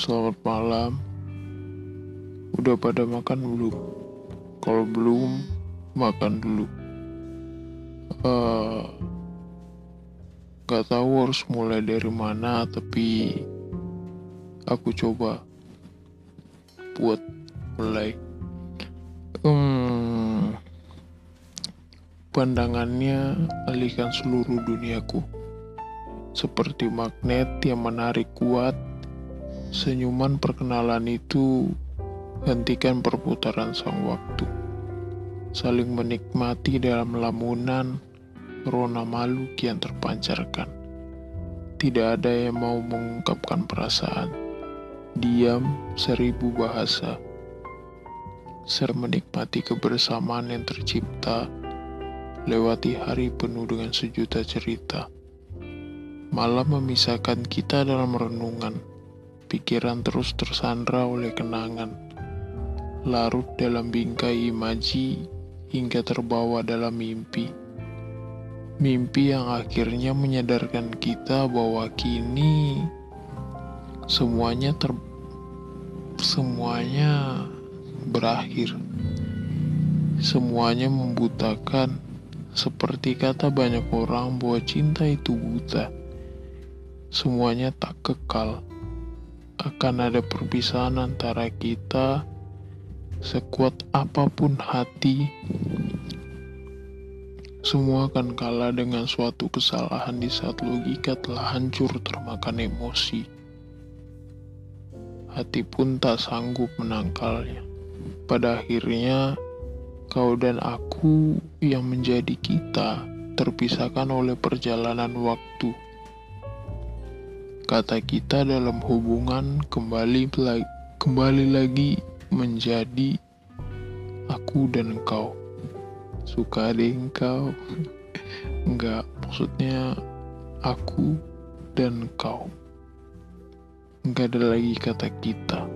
Selamat malam. Udah pada makan belum? Kalau belum, makan dulu. Eh, gak tahu harus mulai dari mana, tapi aku coba buat mulai. Hmm, pandangannya alihkan seluruh duniaku. Seperti magnet yang menarik kuat, senyuman perkenalan itu hentikan perputaran sang waktu. Saling menikmati dalam lamunan, rona malu kian terpancarkan. Tidak ada yang mau mengungkapkan perasaan. Diam seribu bahasa. Ser menikmati kebersamaan yang tercipta, lewati hari penuh dengan sejuta cerita. Malam memisahkan kita dalam renungan, pikiran terus tersandra oleh kenangan, larut dalam bingkai imaji hingga terbawa dalam mimpi. Mimpi yang akhirnya menyadarkan kita bahwa kini semuanya ter semuanya berakhir. Semuanya membutakan, seperti kata banyak orang bahwa cinta itu buta. Semuanya tak kekal. Akan ada perpisahan antara kita, sekuat apa pun hati. Semua akan kalah dengan suatu kesalahan di saat logika telah hancur termakan emosi. Hati pun tak sanggup menangkalnya. Pada akhirnya, kau dan aku yang menjadi kita terpisahkan oleh perjalanan waktu kata kita dalam hubungan kembali kembali lagi menjadi aku dan kau suka deh engkau? Enggak maksudnya aku dan kau enggak ada lagi kata kita